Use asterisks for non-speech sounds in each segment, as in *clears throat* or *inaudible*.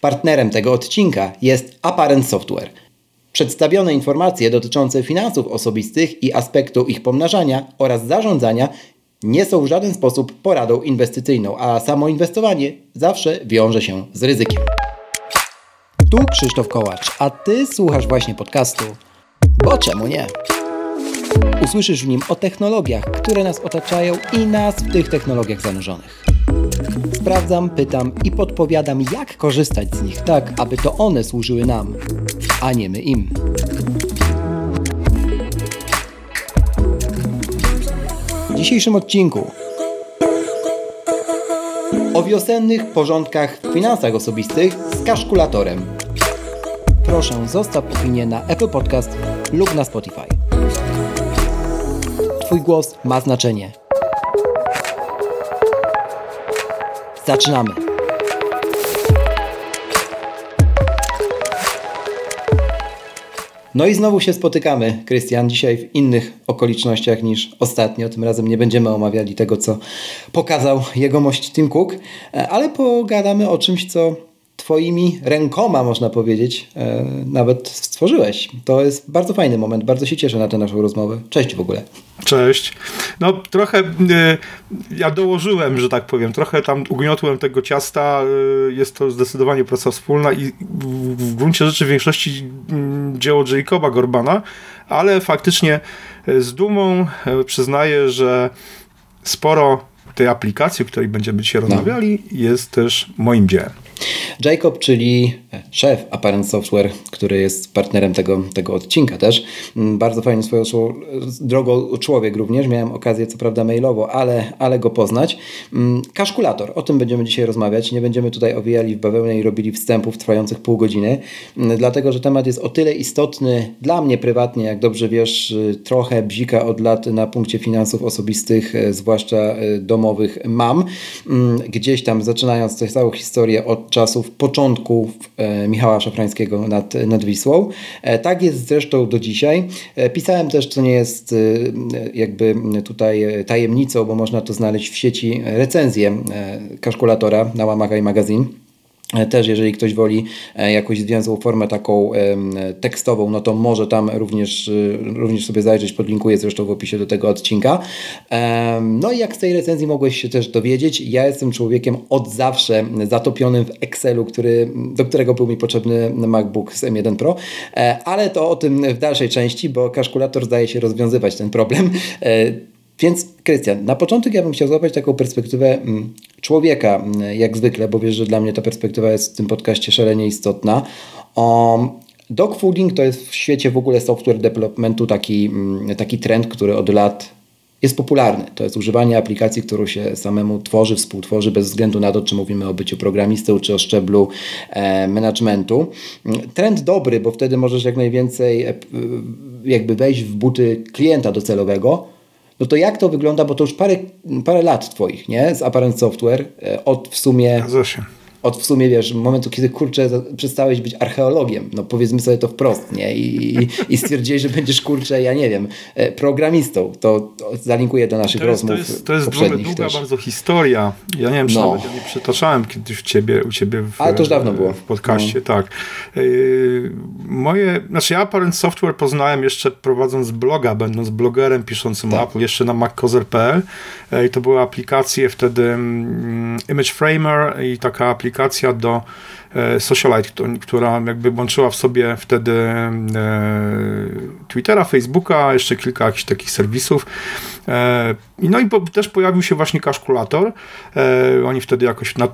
Partnerem tego odcinka jest Apparent Software. Przedstawione informacje dotyczące finansów osobistych i aspektu ich pomnażania oraz zarządzania nie są w żaden sposób poradą inwestycyjną, a samo inwestowanie zawsze wiąże się z ryzykiem. Tu Krzysztof Kołacz, a Ty słuchasz właśnie podcastu. Bo czemu nie? Usłyszysz w nim o technologiach, które nas otaczają i nas w tych technologiach zanurzonych. Sprawdzam, pytam i podpowiadam, jak korzystać z nich tak, aby to one służyły nam, a nie my im. W dzisiejszym odcinku o wiosennych porządkach w finansach osobistych z kaszkulatorem. Proszę zostaw opinię na Apple Podcast lub na Spotify. Twój głos ma znaczenie. Zaczynamy. No i znowu się spotykamy, Krystian, dzisiaj w innych okolicznościach niż ostatnio. Tym razem nie będziemy omawiali tego, co pokazał jegomość Tim Cook, e, ale pogadamy o czymś, co Twoimi rękoma, można powiedzieć, e, nawet stworzyłeś. To jest bardzo fajny moment, bardzo się cieszę na tę naszą rozmowę. Cześć w ogóle. Cześć. No trochę y, ja dołożyłem, że tak powiem, trochę tam ugniotłem tego ciasta. Y, jest to zdecydowanie praca wspólna i w, w gruncie rzeczy w większości y, dzieło Jacoba Gorbana, ale faktycznie z dumą przyznaję, że sporo tej aplikacji, o której będziemy dzisiaj no. rozmawiali, no. jest też moim dziełem. Jacob, czyli szef Apparent Software, który jest partnerem tego, tego odcinka też. Mm, bardzo fajny swoją drogą człowiek również. Miałem okazję, co prawda mailowo, ale, ale go poznać. Mm, kaszkulator, o tym będziemy dzisiaj rozmawiać. Nie będziemy tutaj owijali w bawełnę i robili wstępów trwających pół godziny, mm, dlatego, że temat jest o tyle istotny dla mnie prywatnie, jak dobrze wiesz, y, trochę bzika od lat na punkcie finansów osobistych, y, zwłaszcza y, domowych mam. Gdzieś tam zaczynając tę całą historię od czasów początków e, Michała Szafrańskiego nad, nad Wisłą. E, tak jest zresztą do dzisiaj. E, pisałem też, co nie jest jakby tutaj tajemnicą, bo można to znaleźć w sieci recenzję kaszkulatora na łamach iMagazine. Też jeżeli ktoś woli e, jakąś zwięzłą formę taką tekstową, no to może tam również, e, również sobie zajrzeć, podlinkuję zresztą w opisie do tego odcinka. No i jak z tej recenzji mogłeś się też dowiedzieć, ja jestem człowiekiem od zawsze zatopionym w Excelu, który, do którego był mi potrzebny MacBook z M1 Pro, e, ale to o tym w dalszej części, bo kaszkulator zdaje się rozwiązywać ten problem. Więc Krystian, na początek ja bym chciał złapać taką perspektywę mm, człowieka, mm, jak zwykle, bo wiesz, że dla mnie ta perspektywa jest w tym podcaście szalenie istotna. O, dogfooding to jest w świecie w ogóle software developmentu taki, mm, taki trend, który od lat jest popularny. To jest używanie aplikacji, którą się samemu tworzy, współtworzy, bez względu na to, czy mówimy o byciu programistą, czy o szczeblu e, managementu. Trend dobry, bo wtedy możesz jak najwięcej e, jakby wejść w buty klienta docelowego, no to jak to wygląda, bo to już parę, parę lat Twoich, nie? Z Apparent Software, e, od w sumie... od w sumie, wiesz, momentu, kiedy kurczę przestałeś być archeologiem, no powiedzmy sobie to wprost, nie? I, i stwierdziłeś, że będziesz kurczę, ja nie wiem, e, programistą, to, to zalinkuję do naszych to jest, rozmów To jest, to jest długa też. bardzo historia. Ja nie wiem, czy no. nawet ja nie przytaczałem kiedyś w ciebie, u ciebie w, Ale to już dawno było. w podcaście, no. tak. Yy, moje, znaczy ja Parent Software poznałem jeszcze prowadząc bloga, będąc blogerem piszącym tak. Apple, jeszcze na maccozer.pl yy, i to były aplikacje wtedy um, Image Framer i taka aplikacja aplikacja do e, Socialite, która jakby łączyła w sobie wtedy e, Twittera, Facebooka, jeszcze kilka jakichś takich serwisów. E, no i też pojawił się właśnie kaszkulator. Oni wtedy jakoś na,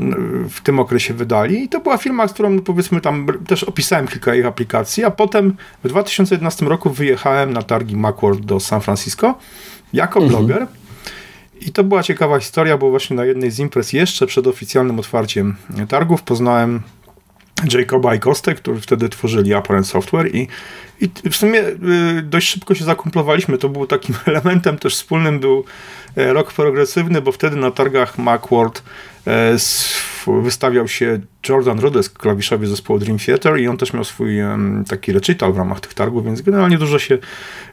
w tym okresie wydali i to była firma, z którą powiedzmy tam też opisałem kilka ich aplikacji, a potem w 2011 roku wyjechałem na targi Macworld do San Francisco jako mhm. bloger. I to była ciekawa historia, bo właśnie na jednej z imprez jeszcze przed oficjalnym otwarciem targów poznałem Jacoba i Kostę, którzy wtedy tworzyli Apparent Software i, i w sumie y, dość szybko się zakumplowaliśmy. To był takim *laughs* elementem też wspólnym był e, rok progresywny, bo wtedy na targach Macworld e, wystawiał się Jordan Rudess, klawiszowy zespołu Dream Theater i on też miał swój taki recital w ramach tych targów, więc generalnie dużo się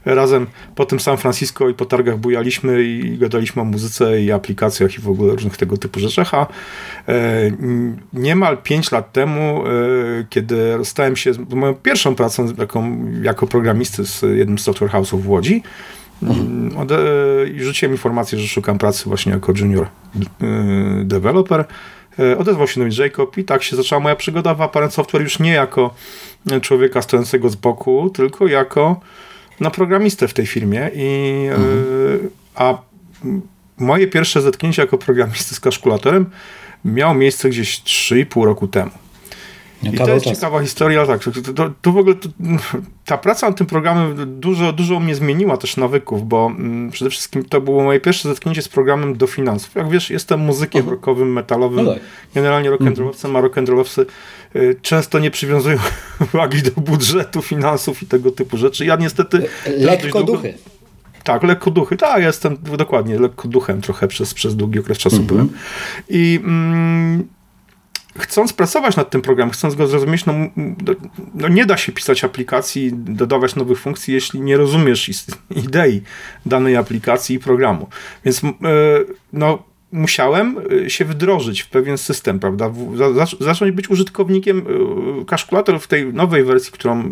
razem po tym San Francisco i po targach bujaliśmy i gadaliśmy o muzyce i aplikacjach i w ogóle różnych tego typu rzeczach, a e, niemal 5 lat temu, e, kiedy stałem się moją pierwszą pracą jaką, jako programisty z jednym z software house'ów w Łodzi, Mhm. I rzuciłem informację, że szukam pracy właśnie jako junior y, developer. Y, odezwał się do mnie Jacob i tak się zaczęła moja przygoda w Apparent Software już nie jako człowieka stojącego z boku, tylko jako no, programistę w tej firmie. I, y, mhm. A moje pierwsze zetknięcie jako programisty z kalkulatorem miało miejsce gdzieś 3,5 roku temu. I to jest ciekawa historia, tak. To, to, w ogóle to, ta praca nad tym programem dużo, dużo mnie zmieniła też nawyków, bo mm, przede wszystkim to było moje pierwsze zetknięcie z programem do finansów. Jak wiesz, jestem muzykiem mhm. rockowym, metalowym, no tak. generalnie rock'n'rollowcem, -huh. a rock'n'rollowcy y, często nie przywiązują *laughs* uwagi do budżetu, finansów i tego typu rzeczy. Ja niestety... Lekko duchy. Tak, lekko duchy. Tak, ja jestem dokładnie lekko duchem trochę przez, przez długi okres czasu mm -hmm. byłem. I mm, chcąc pracować nad tym programem, chcąc go zrozumieć, no, no, nie da się pisać aplikacji, dodawać nowych funkcji, jeśli nie rozumiesz idei danej aplikacji i programu. Więc e, no, musiałem e, się wdrożyć w pewien system, prawda? Zacząć być użytkownikiem e, kalkulator w tej nowej wersji, którą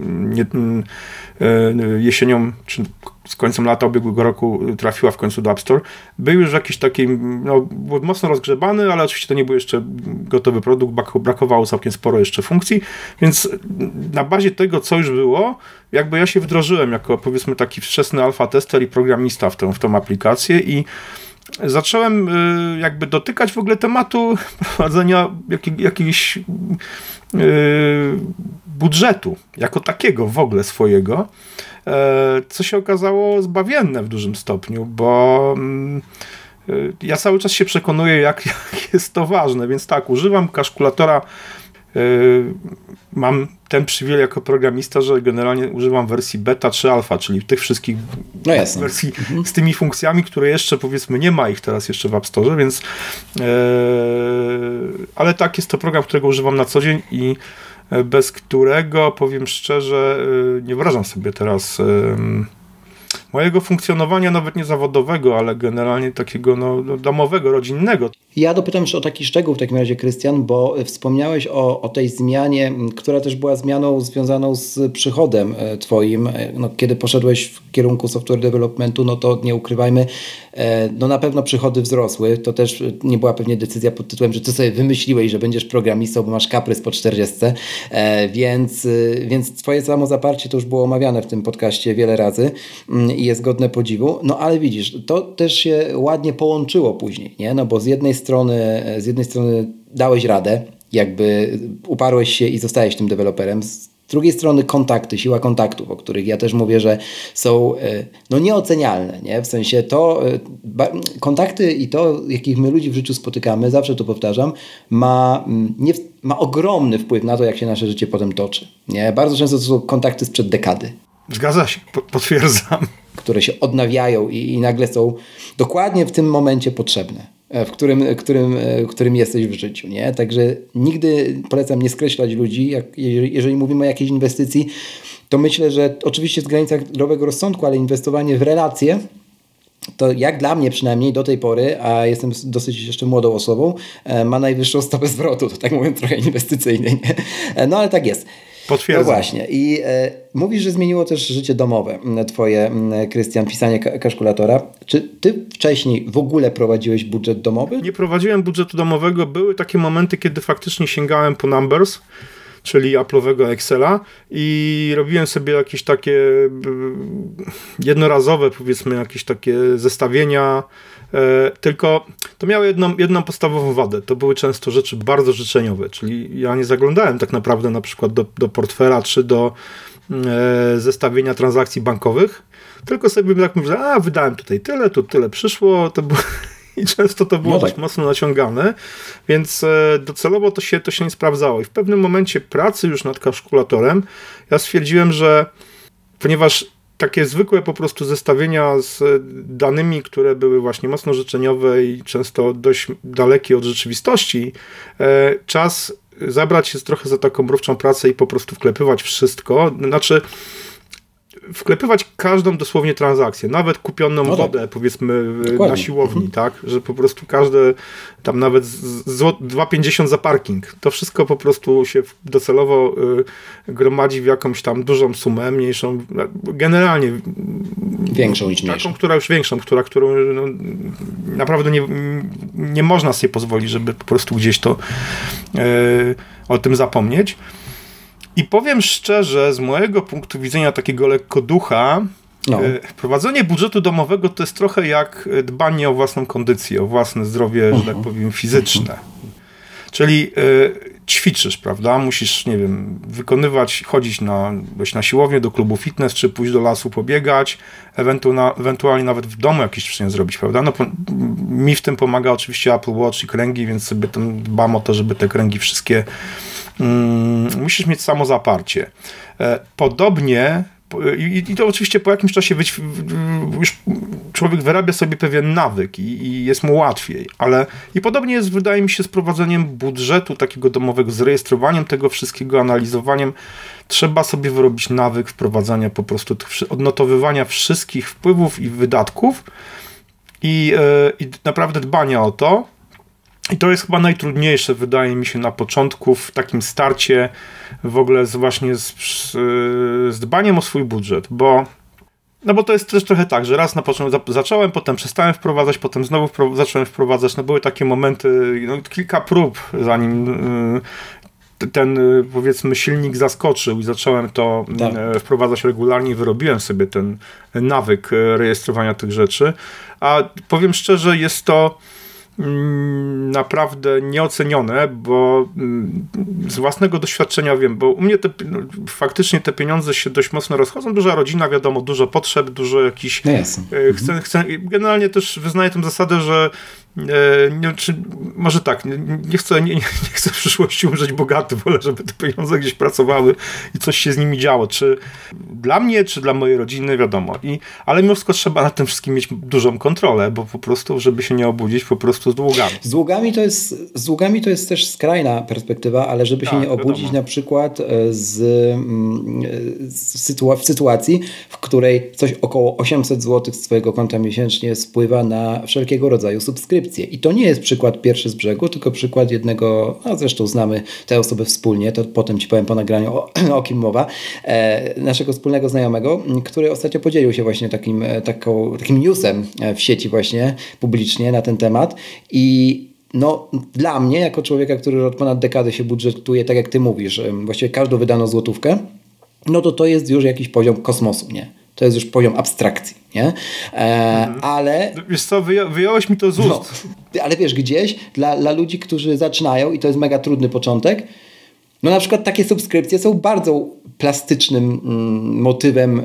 jesienią, czy z końcem lata ubiegłego roku trafiła w końcu do App Store, był już jakiś taki, no, mocno rozgrzebany, ale oczywiście to nie był jeszcze gotowy produkt, brakowało całkiem sporo jeszcze funkcji, więc na bazie tego, co już było, jakby ja się wdrożyłem jako powiedzmy taki wczesny alfa tester i programista w tą, w tą aplikację i zacząłem y, jakby dotykać w ogóle tematu *laughs* prowadzenia jakiegoś y, budżetu, jako takiego w ogóle swojego. E, co się okazało zbawienne w dużym stopniu, bo mm, e, ja cały czas się przekonuję, jak, *laughs* jak jest to ważne, więc tak, używam kalkulatora e, mam ten przywilej jako programista, że generalnie używam wersji beta czy alfa, czyli tych wszystkich no wersji mhm. z tymi funkcjami, które jeszcze powiedzmy nie ma ich teraz jeszcze w App Store, więc ale tak, jest to program, którego używam na co dzień i bez którego, powiem szczerze, y, nie wyobrażam sobie teraz mojego funkcjonowania, nawet nie zawodowego, ale generalnie takiego no, no, domowego, rodzinnego. Ja dopytam jeszcze o taki szczegół w takim razie, Krystian, bo wspomniałeś o, o tej zmianie, która też była zmianą związaną z przychodem e, Twoim. E, no, kiedy poszedłeś w kierunku software developmentu, no to nie ukrywajmy, e, no na pewno przychody wzrosły. To też nie była pewnie decyzja pod tytułem, że Ty sobie wymyśliłeś, że będziesz programistą, bo masz kaprys po 40, więc, więc Twoje samozaparcie to już było omawiane w tym podcaście wiele razy mm, i jest godne podziwu. No ale widzisz, to też się ładnie połączyło później, nie? No bo z jednej strony, z jednej strony dałeś radę, jakby uparłeś się i zostałeś tym deweloperem. Z drugiej strony kontakty, siła kontaktów, o których ja też mówię, że są e, no nieocenialne, nie? W sensie to, e, kontakty i to, jakich my ludzi w życiu spotykamy, zawsze to powtarzam, ma, mm, nie, ma ogromny wpływ na to, jak się nasze życie potem toczy, nie? Bardzo często to są kontakty sprzed dekady. Zgadza się, potwierdzam. Które się odnawiają i, i nagle są dokładnie w tym momencie potrzebne. E, w którym, którym, e, którym jesteś w życiu. Nie? Także nigdy polecam nie skreślać ludzi. Jak, jeżeli, jeżeli mówimy o jakiejś inwestycji, to myślę, że oczywiście w granicach zdrowego rozsądku, ale inwestowanie w relacje to jak dla mnie przynajmniej do tej pory, a jestem dosyć jeszcze młodą osobą, e, ma najwyższą stopę zwrotu, to tak mówiąc trochę inwestycyjnej. No ale tak jest. Potwierdzam. No właśnie. I e, mówisz, że zmieniło też życie domowe twoje, Krystian, pisanie kalkulatora. Czy ty wcześniej w ogóle prowadziłeś budżet domowy? Nie prowadziłem budżetu domowego. Były takie momenty, kiedy faktycznie sięgałem po numbers czyli Apple'owego Excela i robiłem sobie jakieś takie jednorazowe, powiedzmy, jakieś takie zestawienia tylko to miało jedną, jedną podstawową wadę. To były często rzeczy bardzo życzeniowe, czyli ja nie zaglądałem tak naprawdę na przykład do, do portfela czy do e, zestawienia transakcji bankowych, tylko sobie tak mówię, a wydałem tutaj tyle, tu tyle przyszło, to było... *laughs* I często to było no tak. dość mocno naciągane, więc e, docelowo to się, to się nie sprawdzało. I w pewnym momencie pracy już nad kalkulatorem ja stwierdziłem, że ponieważ takie zwykłe po prostu zestawienia z danymi, które były właśnie mocno życzeniowe i często dość dalekie od rzeczywistości, e, czas zabrać się trochę za taką mrówczą pracę i po prostu wklepywać wszystko. Znaczy, wklepywać każdą dosłownie transakcję, nawet kupioną no tak. wodę, powiedzmy, Dokładnie. na siłowni, mhm. tak? Że po prostu każde, tam nawet 2,50 za parking, to wszystko po prostu się docelowo y, gromadzi w jakąś tam dużą sumę, mniejszą, generalnie większą niż mniejszą. Taką, która już większą, która, którą no, naprawdę nie, nie można sobie pozwolić, żeby po prostu gdzieś to y, o tym zapomnieć. I powiem szczerze, z mojego punktu widzenia takiego lekko ducha, no. E, prowadzenie budżetu domowego to jest trochę jak dbanie o własną kondycję, o własne zdrowie, uh -huh. że tak mhm. powiem, fizyczne. Uh -huh. Czyli y, ćwiczysz, prawda? Musisz, nie wiem, wykonywać, chodzić na, być na siłownię, do klubu fitness, czy pójść do lasu pobiegać, ewentualnie, ewentualnie nawet w domu jakieś ćwiczenie zrobić, prawda? No, mi w tym pomaga oczywiście Apple Watch i kręgi, więc sobie tam dbam o to, żeby te kręgi wszystkie musisz mieć samo zaparcie. E, podobnie i, to oczywiście po jakimś czasie już człowiek wyrabia sobie pewien nawyk i, jest mu łatwiej, ale i podobnie jest, wydaje mi się, z prowadzeniem budżetu takiego domowego, z rejestrowaniem tego wszystkiego, analizowaniem. Trzeba sobie wyrobić nawyk wprowadzania po prostu, odnotowywania wszystkich wpływów i wydatków i, yy, i naprawdę dbania o to, i to jest chyba najtrudniejsze, wydaje mi się, na początku, w takim starcie w ogóle z, właśnie z, z dbaniem o swój budżet, bo no bo to jest też trochę tak, że raz na początku zacząłem, potem przestałem wprowadzać, potem znowu wpro zacząłem wprowadzać. No były takie momenty, no, kilka prób, zanim y, ten y, powiedzmy silnik zaskoczył i zacząłem to tak. Y, wprowadzać regularnie i wyrobiłem sobie ten nawyk rejestrowania tych rzeczy. A powiem szczerze, jest to naprawdę nieocenione, bo mm, z własnego doświadczenia wiem, bo u mnie te, no, faktycznie te pieniądze się dość mocno rozchodzą. Duża rodzina, wiadomo, dużo potrzeb, dużo jakichś. No chcę, chcę, generalnie też wyznaję tę zasadę, że E, nie, czy, może tak, nie, nie, chcę, nie, nie, chcę w przyszłości umrzeć bogaty, wolę, żeby te pieniądze gdzieś pracowały i coś się z nimi działo, czy dla mnie, czy dla mojej rodziny, wiadomo. I, ale mimo wszystko trzeba na tym wszystkim mieć dużą kontrolę, bo po prostu, żeby się nie obudzić po prostu z długami. Z długami to jest, z długami to jest też skrajna perspektywa, ale żeby tak, się nie obudzić wiadomo. na przykład e, z, mm, z sytua w sytuacji, w której coś około 800 zł z twojego konta miesięcznie spływa na wszelkiego rodzaju subskrypcje i to nie jest przykład pierwszy z brzegu, tylko przykład jednego, a zresztą znamy tę osobę wspólnie, to potem Ci powiem po nagraniu o, *clears throat* o kim mowa, e, naszego wspólnego znajomego, który ostatnio podzielił się właśnie takim, e, taką, takim newsem e, w sieci właśnie, publicznie na ten temat i no, dla mnie, jako człowieka, który od ponad dekady się budżetuje, tak jak ty mówisz, właściwie każdą wydaną złotówkę, no to to jest już jakiś poziom kosmosu, nie? To jest już poziom abstrakcji, nie? E, mhm. Ale... Wiesz co, wyja wyjąłeś mi to z no, ust. No, ale wiesz, gdzieś dla, dla ludzi, którzy zaczynają i to jest mega trudny początek, no na przykład takie subskrypcje są bardzo plastycznym mm, motywem y,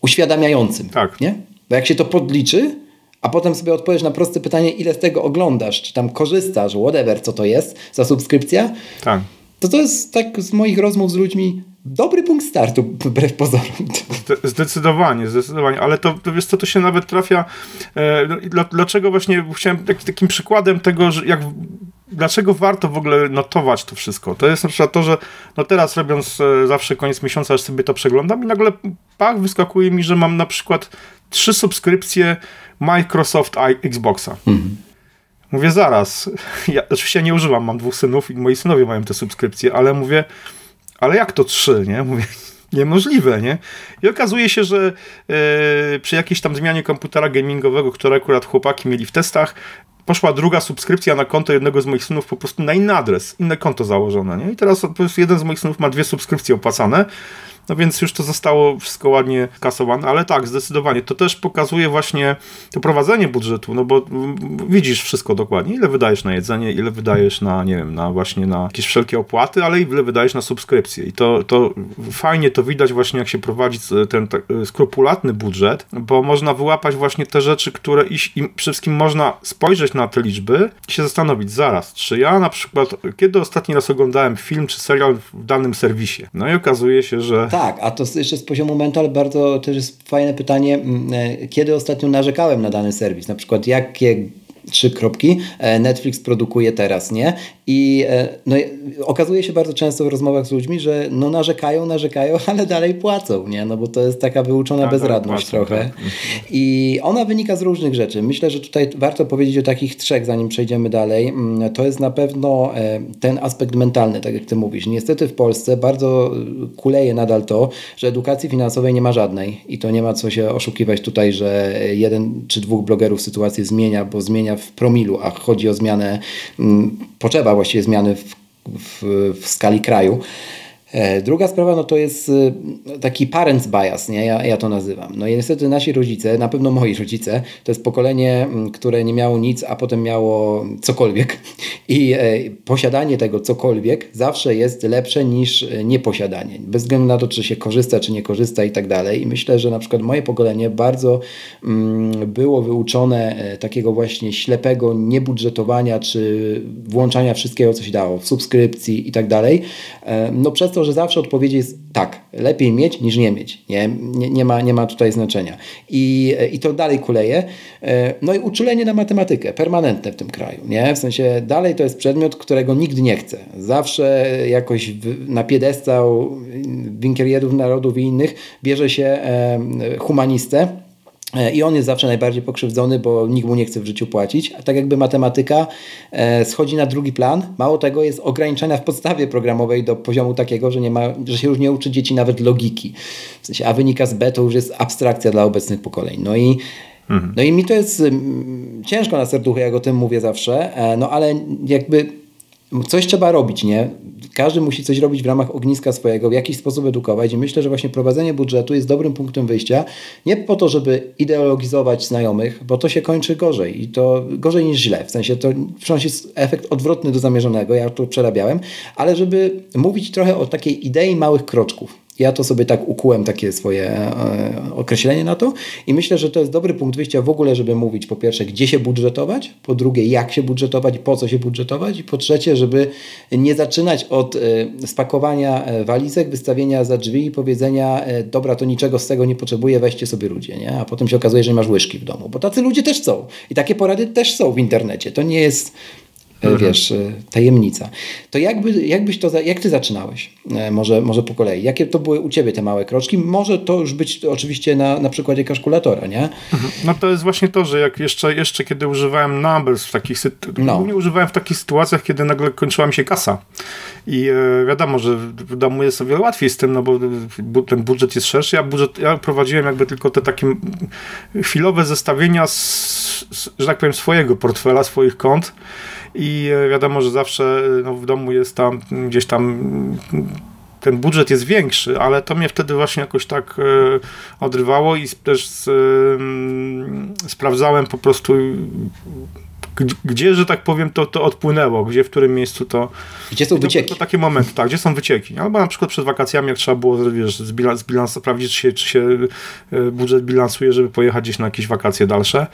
uświadamiającym, tak. nie? Bo jak się to podliczy, a potem sobie odpowiesz na proste pytanie, ile z tego oglądasz, czy tam korzystasz, whatever, co to jest za subskrypcja, tak. To to jest tak z moich rozmów z ludźmi, dobry punkt startu, *laughs* wbrew pozorom. Zdecydowanie, zdecydowanie, ale to, to wiesz co, to się nawet trafia, e, no, dlaczego właśnie chciałem tak, takim przykładem tego, że jak dlaczego warto w ogóle notować to wszystko? To jest na przykład to, że no teraz robiąc e, zawsze koniec miesiąca, aż sobie to przeglądam i nagle pach, wyskakuje mi, że mam na przykład trzy subskrypcje Microsoft Xboxa. Mhm. Mówię zaraz, *laughs* ja oczywiście nie używam, mam dwóch synów i moi synowie mają te subskrypcje, ale mówię, ale jak to trzy, nie? *laughs* Mówię, niemożliwe, nie? I okazuje się, że yy, przy jakiejś tam zmianie komputera gamingowego, które akurat chłopaki mieli w testach, poszła druga subskrypcja na konto jednego z moich synów po prostu na inny adres, inne konto założone, nie? I teraz po prostu jeden z moich synów ma dwie subskrypcje opłacane, no więc już to zostało wszystko ładnie kasowane, ale tak, zdecydowanie. To też pokazuje właśnie to prowadzenie budżetu, no bo widzisz wszystko dokładnie, ile wydajesz na jedzenie, ile wydajesz na, nie wiem, na właśnie na jakieś wszelkie opłaty, ale ile wydajesz na subskrypcje. I to, to fajnie to widać właśnie, jak się prowadzi ten tak, skrupulatny budżet, bo można wyłapać właśnie te rzeczy, które iść, i wszystkim można spojrzeć na te liczby i się zastanowić, zaraz, czy ja na przykład, kiedy ostatni raz oglądałem film czy serial w danym serwisie? No i okazuje się, że tak Tak, a to jeszcze z poziomu mental bardzo też jest fajne pytanie, kiedy ostatnio narzekałem na dany serwis, na przykład jakie trzy kropki, e, Netflix produkuje teraz, nie? I e, no, okazuje się bardzo często w rozmowach z ludźmi, że no narzekają, narzekają, *laughs* ale dalej płacą, nie? No bo to jest taka wyuczona tak, bezradność trochę. Tak. I ona wynika z różnych rzeczy. Myślę, że tutaj warto powiedzieć o takich trzech, zanim przejdziemy dalej. Mm, to jest na pewno e, ten aspekt mentalny, tak jak ty mówisz. Niestety w Polsce bardzo kuleje nadal to, że edukacji finansowej nie ma żadnej i to nie ma co się oszukiwać tutaj, że jeden czy dwóch blogerów sytuację zmienia, bo zmienia w promilu, a chodzi o zmianę, mm, potrzeba właściwie zmiany w, w, w skali kraju. E, druga sprawa no to jest y, taki parents bias, nie? Ja, ja to nazywam. No i niestety nasi rodzice, na pewno moi rodzice, to jest pokolenie, mm, które nie miało nic, a potem miało cokolwiek. I e, posiadanie tego cokolwiek zawsze jest lepsze niż e, nieposiadanie. Bez względu na to, czy się korzysta, czy nie korzysta i tak dalej. I myślę, że na przykład moje pokolenie bardzo mm, było wyuczone takiego właśnie ślepego niebudżetowania, czy włączania wszystkiego, co się dało, w subskrypcji i tak dalej. No przez to to, że zawsze odpowiedź jest tak, lepiej mieć niż nie mieć. Nie, nie, nie, ma, nie ma tutaj znaczenia. I, I to dalej kuleje. E, no i uczulenie na matematykę, permanentne w tym kraju. Nie? W sensie dalej to jest przedmiot, którego nikt nie chce. Zawsze jakoś na piedestał Winkierierów Narodów i innych bierze się humanistę, E, I on jest zawsze najbardziej pokrzywdzony, bo nikt mu nie chce w życiu płacić. A tak jakby matematyka e, schodzi na drugi plan. Mało tego, jest ograniczona w podstawie programowej do poziomu takiego, że, nie ma, że się już nie uczy dzieci nawet logiki. W sensie, a wynika z B to już jest abstrakcja dla obecnych pokoleń. No i mhm. No i mi to jest ciężko na serduchu, jak o tym mówię zawsze, e, no ale jakby coś trzeba robić, nie? każdy musi coś robić w ramach ogniska swojego, w jakiś sposób edukować i myślę, że właśnie prowadzenie budżetu jest dobrym punktem wyjścia, nie po to, żeby ideologizować znajomych, bo to się kończy gorzej i to gorzej niż źle, w sensie to przynosi efekt odwrotny do zamierzonego, ja to przerabiałem, ale żeby mówić trochę o takiej idei małych kroczków. Ja to sobie tak ukułem, takie swoje e, określenie na to i myślę, że to jest dobry punkt wyjścia w ogóle, żeby mówić po pierwsze, gdzie się budżetować, po drugie, jak się budżetować, po co się budżetować i po trzecie, żeby nie zaczynać od e, spakowania e, walizek, wystawienia za drzwi i powiedzenia, dobra, to niczego z tego nie potrzebuję, weźcie sobie ludzie, nie? a potem się okazuje, że nie masz łyżki w domu, bo tacy ludzie też są i takie porady też są w internecie. To nie jest mhm. wiesz, e, tajemnica. To jakby, jakbyś to, jak ty zaczynałeś? E, może, może po kolei. Jakie to były u ciebie te małe kroczki? Może to już być oczywiście na, na przykładzie kalkulatora, nie? Mhm. No to jest właśnie to, że jak jeszcze, jeszcze kiedy używałem Numbers w takich no. nie używałem w takich sytuacjach, kiedy nagle kończyła mi się kasa. I e, wiadomo, że w domu jest o wiele łatwiej z tym, no bo ten budżet jest szerszy. Ja, budżet, ja prowadziłem jakby tylko te takie chwilowe zestawienia z, że tak powiem, swojego portfela, swoich kont. I e, wiadomo, że zawsze e, no, w domu jest tam gdzieś tam ten budżet jest większy, ale to mnie wtedy właśnie jakoś tak e, odrywało i też sprawdzałem po prostu gdzie, że tak powiem, to, to odpłynęło, gdzie, w którym miejscu to... Gdzie są wycieki. To, to, takie momenty, tak, gdzie są wycieki. Albo na przykład przed wakacjami, jak trzeba było, wiesz, zbilans, zbilans, sprawdzić, czy się, czy się budżet bilansuje, żeby pojechać gdzieś na jakieś wakacje dalsze.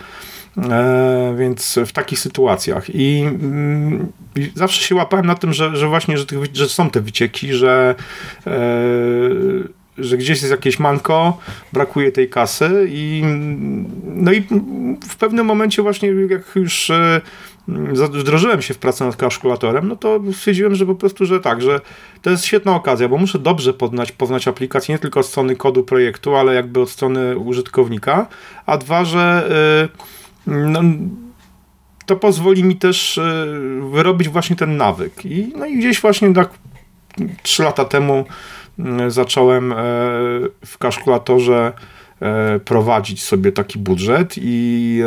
E, więc w takich sytuacjach. I, mm, I, zawsze się łapałem na tym, że, że właśnie, że, tych, że są te wycieki, że, e, że gdzieś jest jakieś manko, brakuje tej kasy i no i w pewnym momencie właśnie jak już e, wdrożyłem się w pracę nad kalkulatorem, no to stwierdziłem, że po prostu, że tak, że to jest świetna okazja, bo muszę dobrze poznać, poznać aplikację nie tylko od strony kodu projektu, ale jakby od strony użytkownika, a dwa, że yy, no, to pozwoli mi też e, wyrobić właśnie ten nawyk. I, no i gdzieś właśnie tak trzy lata temu zacząłem e, w kalkulatorze e, prowadzić sobie taki budżet i,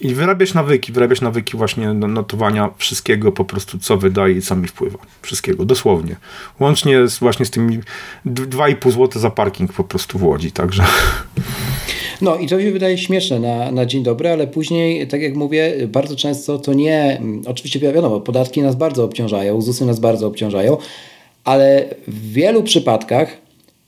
i wyrabiać nawyki, wyrabiać nawyki właśnie notowania wszystkiego po prostu, co wydaje i co mi wpływa. Wszystkiego, dosłownie. Łącznie z, właśnie z tymi 2,5 zł za parking po prostu w Łodzi, także... No i to się wydaje śmieszne na, na dzień dobry, ale później, tak jak mówię, bardzo często to nie, oczywiście wiadomo, podatki nas bardzo obciążają, ZUSy nas bardzo obciążają, ale w wielu przypadkach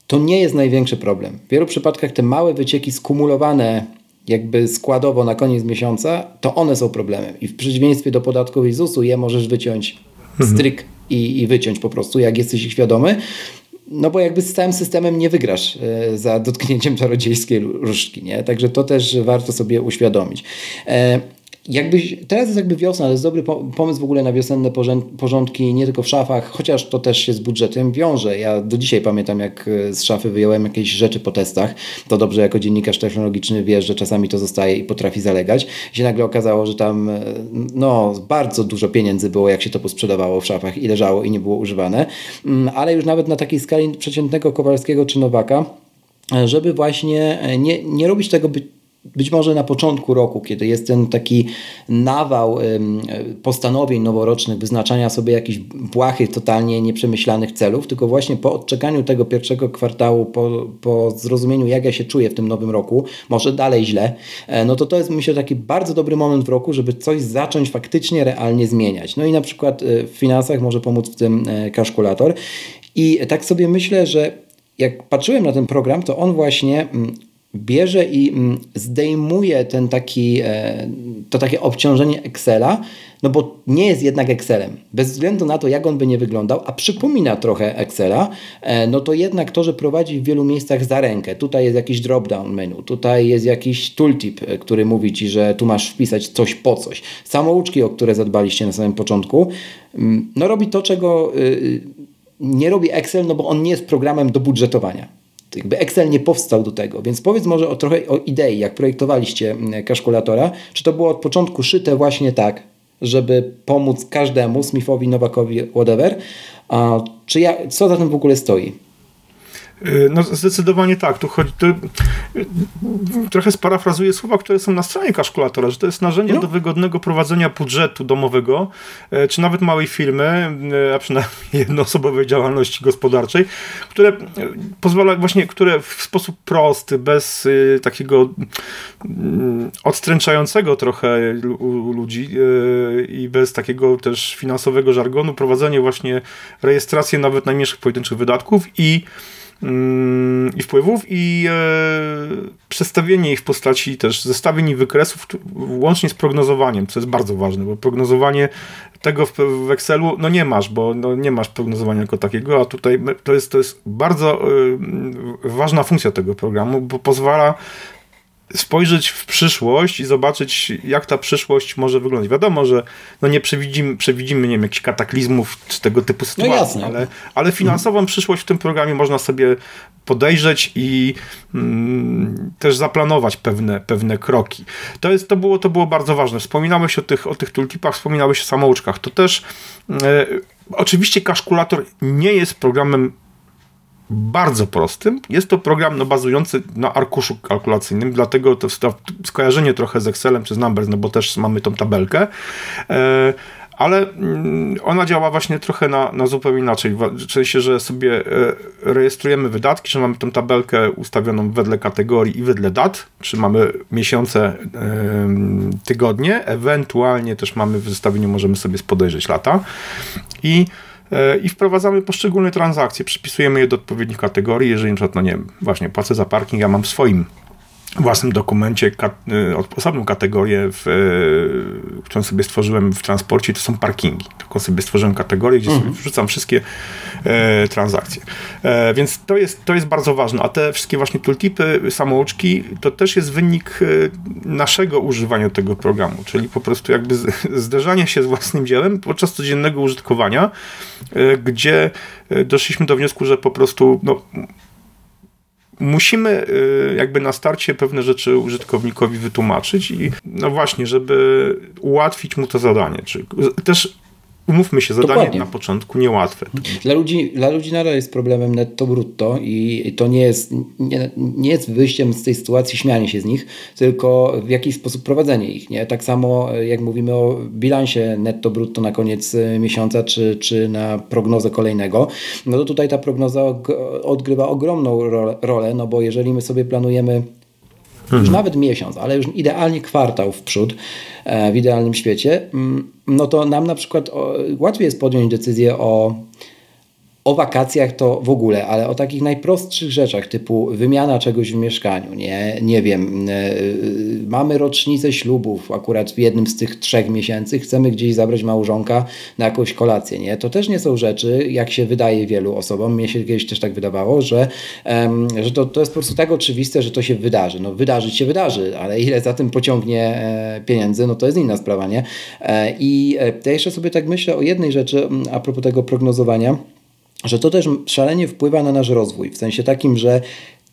to nie jest największy problem. W wielu przypadkach te małe wycieki skumulowane jakby składowo na koniec miesiąca, to one są problemem. I w przeciwieństwie do podatków i ZUS-u je możesz wyciąć mhm. stryk i, i wyciąć po prostu, jak jesteś ich świadomy. no bo jakby z całym systemem nie wygrasz e, za dotknięciem czarodziejskiej różdżki, nie? Także to też warto sobie uświadomić. E, Jakbyś, teraz jest jakby wiosna, ale jest dobry pomysł w ogóle na wiosenne porządki, nie tylko w szafach, chociaż to też się z budżetem wiąże. Ja do dzisiaj pamiętam, jak e, z szafy wyjąłem jakieś rzeczy po testach. To dobrze jako dziennikarz technologiczny wiesz, że czasami to zostaje i potrafi zalegać. I się nagle okazało, że tam e, no, bardzo dużo pieniędzy było, jak się to posprzedawało w szafach i leżało i nie było używane. Mm, ale już nawet na takiej skali przeciętnego Kowalskiego czy Nowaka, e, żeby właśnie nie, nie robić tego być może na początku roku, kiedy jest ten taki nawał postanowień noworocznych, wyznaczania sobie jakichś błahych, totalnie nieprzemyślanych celów, tylko właśnie po odczekaniu tego pierwszego kwartału, po, po zrozumieniu, jak ja się czuję w tym nowym roku, może dalej źle, e, no to to jest myślę taki bardzo dobry moment w roku, żeby coś zacząć faktycznie realnie zmieniać. No i na przykład e, w finansach może pomóc w tym kalkulator. I tak sobie myślę, że jak patrzyłem na ten program, to on właśnie mm, bierze i mm, zdejmuje ten taki, e, to takie obciążenie Excela, no bo nie jest jednak Excelem. Bez względu na to, jak on by nie wyglądał, a przypomina trochę Excela, e, no to jednak to, że prowadzi w wielu miejscach za rękę. Tutaj jest jakiś drop-down menu, tutaj jest jakiś tooltip, e, który mówi Ci, że tu masz wpisać coś po coś. Samouczki, o które zadbaliście na samym początku, mm, no robi to, czego y, y, nie robi Excel, no bo on nie jest programem do budżetowania jakby Excel nie powstał do tego, więc powiedz może o trochę o idei, jak projektowaliście mm, kalkulatora, czy to było od początku szyte właśnie tak, żeby pomóc każdemu, Smithowi, Nowakowi, whatever, a czy ja, co za tym w ogóle stoi? Y, no zdecydowanie tak. Tu chodzi, to, y, trochę sparafrazuję słowa, które są na stronie kalkulatora, że to jest narzędzie no. do wygodnego prowadzenia budżetu domowego, y, czy nawet małej firmy, a przynajmniej *laughs* jednoosobowej działalności gospodarczej, które pozwala właśnie, które w sposób prosty, bez takiego mm, odstręczającego trochę ludzi i bez takiego też finansowego żargonu, prowadzenie właśnie rejestracji nawet najmniejszych pojedynczych wydatków i i wpływów i e, przedstawienie ich w postaci też zestawień i wykresów łącznie z prognozowaniem, co jest bardzo ważne, bo prognozowanie tego w, Excelu no nie masz, bo no nie masz prognozowania jako takiego, a tutaj to jest, to jest bardzo y, ważna funkcja tego programu, bo pozwala spojrzeć w przyszłość i zobaczyć, jak ta przyszłość może wyglądać. Wiadomo, że no nie przewidzimy, przewidzimy nie wiem, jakichś kataklizmów czy tego typu no sytuacji, no ale, ale finansową mhm. przyszłość w tym programie można sobie podejrzeć i mm, też zaplanować pewne, pewne kroki. To, jest, to, było, to było bardzo ważne. Wspominałeś o tych, o tych tooltipach, wspominałeś o samouczkach. To też e, oczywiście kalkulator nie jest programem bardzo prostym. Jest to program no, bazujący na arkuszu kalkulacyjnym, dlatego to skojarzenie trochę z Excelem czy z Numbers, no bo też mamy tą tabelkę. E, ale mm, ona działa właśnie trochę na, na zupełnie inaczej. W sensie, że sobie e, rejestrujemy wydatki, że mamy tą tabelkę ustawioną wedle kategorii i wedle dat, czy mamy miesiące, tygodnie, ewentualnie też mamy w zestawieniu, możemy sobie spodejrzeć lata. I E, i wprowadzamy poszczególne transakcje, przypisujemy je do odpowiednich kategorii, jeżeli na przykład, no nie właśnie płacę za parking, ja mam w swoim własnym dokumencie y, osobną kategorię, w, y, którą sobie stworzyłem w transporcie, to są parkingi. Tylko sobie stworzyłem kategorię, gdzie mhm. sobie wrzucam wszystkie e, transakcje. E, więc to jest, to jest bardzo ważne. A te wszystkie właśnie tooltipy, samouczki, to też jest wynik e, naszego używania tego programu, czyli po prostu jakby zderzania się z własnym dziełem podczas codziennego użytkowania, e, gdzie e, doszliśmy do wniosku, że po prostu no, musimy y, jakby na starcie pewne rzeczy użytkownikowi wytłumaczyć i no właśnie, żeby ułatwić mu to zadanie. Czy też umówmy się, zadanie Dokładnie. na początku niełatwe. Dla ludzi, dla ludzi nadal jest problemem netto brutto i to nie jest, nie, nie jest wyjściem z tej sytuacji śmianie się z nich, tylko w jakiś sposób prowadzenie ich. Nie? Tak samo jak mówimy o bilansie netto brutto na koniec e, miesiąca czy, czy na prognozę kolejnego, no to tutaj ta prognoza odgrywa ogromną rolę, no bo jeżeli my sobie planujemy mhm. już nawet miesiąc, ale już idealnie kwartał w przód e, w idealnym świecie, mm, no to nam na przykład łatwiej jest podjąć decyzję o O wakacjach to w ogóle, ale o takich najprostszych rzeczach, typu wymiana czegoś w mieszkaniu, nie, nie wiem, yy, mamy rocznicę ślubów, akurat w jednym z tych trzech miesięcy, chcemy gdzieś zabrać małżonka na jakąś kolację, nie? To też nie są rzeczy, jak się wydaje wielu osobom, mnie się kiedyś też tak wydawało, że, że to, to jest po prostu tak oczywiste, że to się wydarzy. No wydarzyć się wydarzy, ale ile za tym pociągnie e, pieniędzy, no to jest inna sprawa, nie? I ja jeszcze sobie tak myślę o jednej rzeczy a propos tego prognozowania, że to też szalenie wpływa na nasz rozwój, w sensie takim, że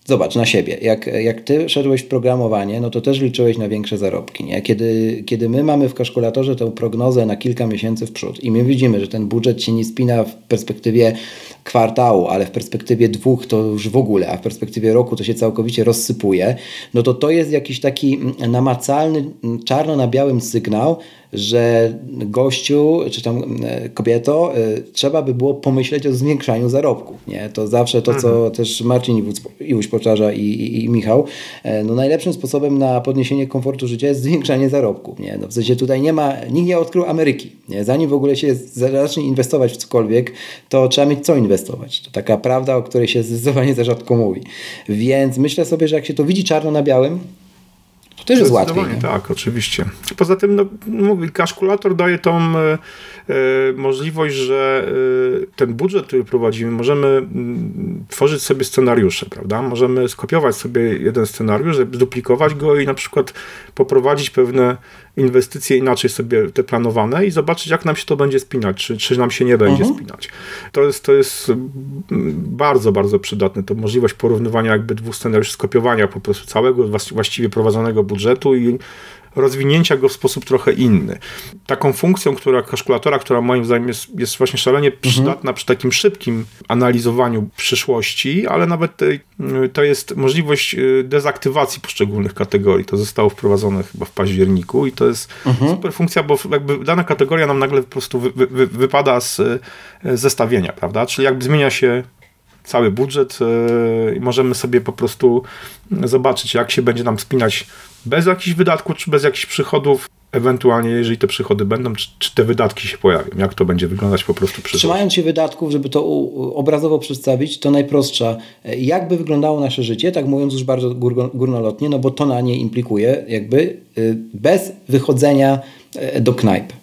Zobacz na siebie. Jak, jak ty szedłeś w programowanie, no to też liczyłeś na większe zarobki. Nie? Kiedy, kiedy my mamy w kalkulatorze tę prognozę na kilka miesięcy w przód i my widzimy, że ten budżet się nie spina w perspektywie kwartału, ale w perspektywie dwóch to już w ogóle, a w perspektywie roku to się całkowicie rozsypuje, no to to jest jakiś taki namacalny, czarno na białym sygnał, że gościu, czy tam e, kobieto, e, trzeba by było pomyśleć o zwiększaniu zarobków. Nie? To zawsze to, co mhm. też Marcin Iwuś powtarza i, i, i, Michał, e, no najlepszym sposobem na podniesienie komfortu życia jest zwiększanie zarobków. Nie? No w sensie tutaj nie ma, nikt nie odkrył Ameryki. Nie? Zanim w ogóle się zacznie inwestować w cokolwiek, to trzeba mieć co inwestować. To taka prawda, o której się zdecydowanie za rzadko mówi. Więc myślę sobie, że jak się to widzi czarno na białym, to też jest łatwiej. Nie? Tak, oczywiście. Poza tym, no, mówię, kalkulator daje tą e, możliwość, że e, ten budżet, który prowadzimy, możemy mm, tworzyć sobie scenariusze, prawda? Możemy skopiować sobie jeden scenariusz, zduplikować go i na przykład poprowadzić pewne inwestycje inaczej sobie te planowane i zobaczyć, jak nam się to będzie spinać, czy, czy nam się nie będzie mhm. spinać. To jest, to jest bardzo, bardzo przydatne. To możliwość porównywania jakby dwóch scenariuszy, skopiowania po prostu całego właściwie prowadzonego budżetu i rozwinięcia go w sposób trochę inny. Taką funkcją, która kalkulatora, która moim zdaniem jest, jest właśnie szalenie mhm. przydatna mhm. przy takim szybkim analizowaniu przyszłości, ale nawet to jest możliwość y, dezaktywacji poszczególnych kategorii. To zostało wprowadzone chyba w październiku i to jest mhm. super funkcja, bo jakby dana kategoria nam nagle po prostu wy, wy, wypada z y, zestawienia, prawda? Czyli jakby zmienia się cały budżet y, i możemy sobie po prostu zobaczyć, jak się będzie nam spinać bez jakichś wydatków, czy bez jakichś przychodów, ewentualnie jeżeli te przychody będą, czy, czy, te wydatki się pojawią, jak to będzie wyglądać po prostu przy Trzymając się wydatków, żeby to obrazowo przedstawić, to najprostsza, jakby wyglądało nasze życie, tak mówiąc już bardzo górnolotnie, no bo to na nie implikuje jakby y, bez wychodzenia e, do knajp.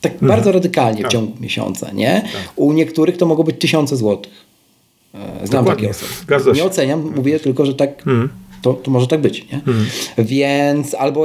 Tak mhm. bardzo radykalnie tak. w ciągu miesiąca, nie? Tak. U niektórych to mogą być tysiące złotych. E, znam Dokładnie. takie osoby. Nie oceniam, mówię tylko, że tak mhm to, to może tak być. Nie? Mhm. Więc albo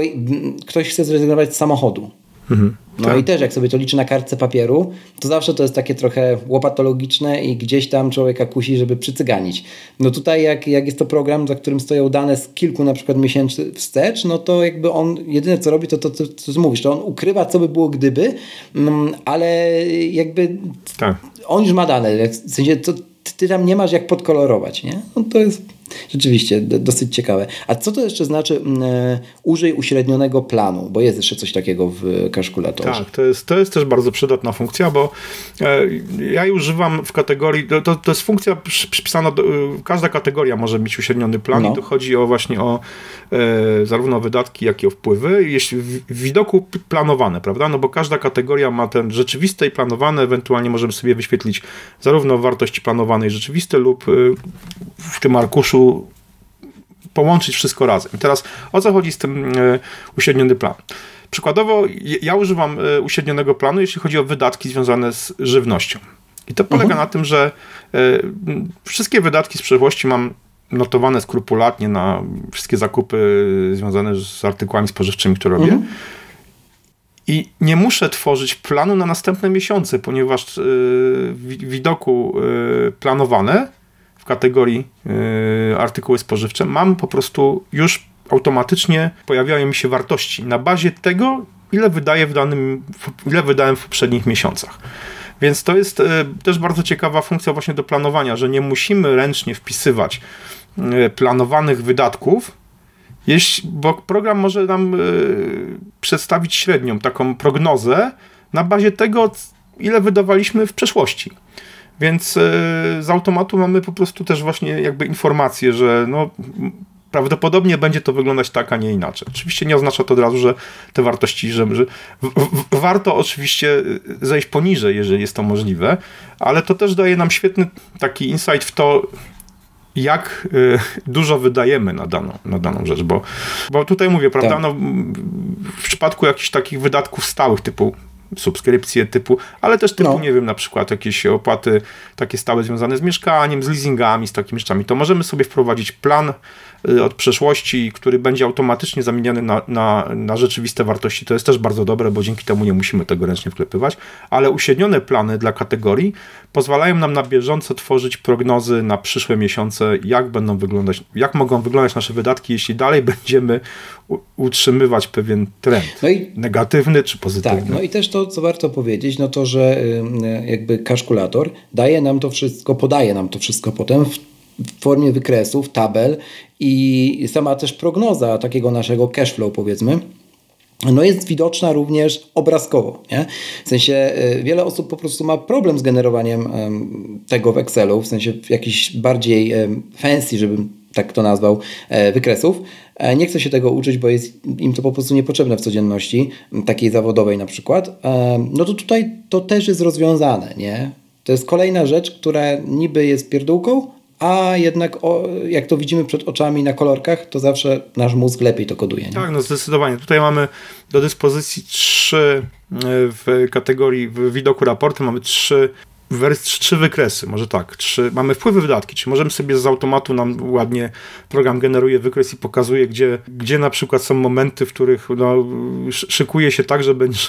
ktoś chce zrezygnować z samochodu. Mhm. No tak. i też jak sobie to liczy na kartce papieru, to zawsze to jest takie trochę łopatologiczne i gdzieś tam człowieka kusi, żeby przycyganić. No tutaj jak, jak jest to program, za którym stoją dane z kilku na przykład miesięcy wstecz, no to jakby on jedyne co robi, to to, to co mówisz, to on ukrywa co by było gdyby, mm, ale jakby tak. on już ma dane, w sensie to, ty tam nie masz jak podkolorować, nie? No to jest Rzeczywiście, dosyć ciekawe. A co to jeszcze znaczy e, użyj uśrednionego planu? Bo jest jeszcze coś takiego w kalkulatorze. Tak, to jest, to jest też bardzo przydatna funkcja, bo e, ja jej używam w kategorii, to, to jest funkcja przypisana, do, każda kategoria może mieć uśredniony plan no. i to chodzi o właśnie o e, zarówno wydatki, jak i o wpływy, jeśli w, w widoku planowane, prawda? No bo każda kategoria ma ten rzeczywiste i planowane, ewentualnie możemy sobie wyświetlić zarówno wartości planowanej rzeczywiste lub e, w tym arkuszu połączyć wszystko razem. I teraz o co chodzi z tym e, uśredniony plan? Przykładowo, ja używam e, uśrednionego planu, jeśli chodzi o wydatki związane z żywnością. I to polega mhm. na tym, że e, wszystkie wydatki z przeszłości mam notowane skrupulatnie na wszystkie zakupy związane z artykułami spożywczymi, które robię. Mhm. I nie muszę tworzyć planu na następne miesiące, ponieważ w widoku planowane kategorii yy, artykuły spożywcze, mam po prostu już automatycznie pojawiają mi się wartości na bazie tego, ile wydaję w danym, ile wydałem w poprzednich miesiącach. Więc to jest yy, też bardzo ciekawa funkcja właśnie do planowania, że nie musimy ręcznie wpisywać yy, planowanych wydatków, bo program może nam przedstawić średnią taką prognozę na bazie tego, ile wydawaliśmy w przeszłości. Więc e, z automatu mamy po prostu też właśnie jakby informację, że no, prawdopodobnie będzie to wyglądać tak, a nie inaczej. Oczywiście nie oznacza to od razu, że te wartości, że, że w, w, warto oczywiście zejść poniżej, jeżeli jest to możliwe, ale to też daje nam świetny taki insight w to, jak y, dużo wydajemy na daną, na daną rzecz, bo, bo tutaj mówię, prawda, tak. no, w przypadku jakichś takich wydatków stałych typu subskrypcje typu, ale też typu, no. nie wiem, na przykład jakieś opłaty takie stałe związane z mieszkaniem, z leasingami, z takimi rzeczami, to możemy sobie wprowadzić plan od przeszłości, który będzie automatycznie zamieniany na, na, na rzeczywiste wartości. To jest też bardzo dobre, bo dzięki temu nie musimy tego ręcznie wklepywać, ale uśrednione plany dla kategorii pozwalają nam na bieżąco tworzyć prognozy na przyszłe miesiące, jak będą wyglądać, jak mogą wyglądać nasze wydatki, jeśli dalej będziemy utrzymywać pewien trend, no i, negatywny czy pozytywny. Tak, no i też to, co warto powiedzieć, no to, że jakby kaszkulator daje nam to wszystko, podaje nam to wszystko potem w w formie wykresów, tabel i sama też prognoza takiego naszego cashflow powiedzmy, no jest widoczna również obrazkowo. Nie? W sensie y, wiele osób po prostu ma problem z generowaniem tego w Excelu, w sensie jakiś bardziej fancy, żebym tak to nazwał, e, wykresów. E, nie chce się tego uczyć, bo jest im to po prostu niepotrzebne w codzienności, takiej zawodowej na przykład. No to tutaj to też jest rozwiązane, nie? To jest kolejna rzecz, która niby jest pierdółką, a jednak o, jak to widzimy przed oczami na kolorkach, to zawsze nasz mózg lepiej to koduje. Nie? Tak, no zdecydowanie. Tutaj mamy do dyspozycji trzy e, w kategorii w widoku raportu mamy trzy trzy wykresy, może tak, trzy, mamy wpływy, wydatki, czy możemy sobie z automatu nam ładnie program generuje wykres i pokazuje, gdzie, gdzie na przykład są momenty, w których no, szykuje się tak, że będzie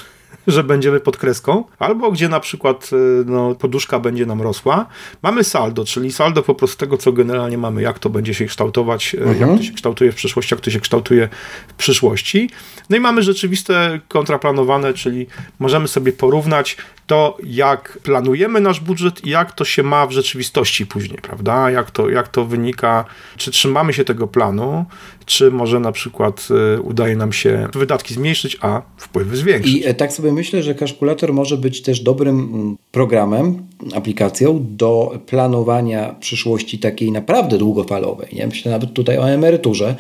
że będziemy pod kreską, albo gdzie na przykład e, no, poduszka będzie nam rosła. Mamy saldo, czyli saldo po prostu tego, co generalnie mamy, jak to będzie się kształtować, e, mhm. jak to się kształtuje w przyszłości, jak to się kształtuje w przyszłości. No i mamy rzeczywiste kontraplanowane, czyli możemy sobie porównać to, jak planujemy nasz budżet i jak to się ma w rzeczywistości później, prawda? Jak to, jak to wynika, czy trzymamy się tego planu, czy może na przykład y, udaje nam się wydatki zmniejszyć, a wpływy zwiększyć. I e, tak sobie myślę, że kalkulator może być też dobrym mm, programem, aplikacją do planowania przyszłości takiej naprawdę długofalowej. Nie? Myślę nawet tutaj o emeryturze,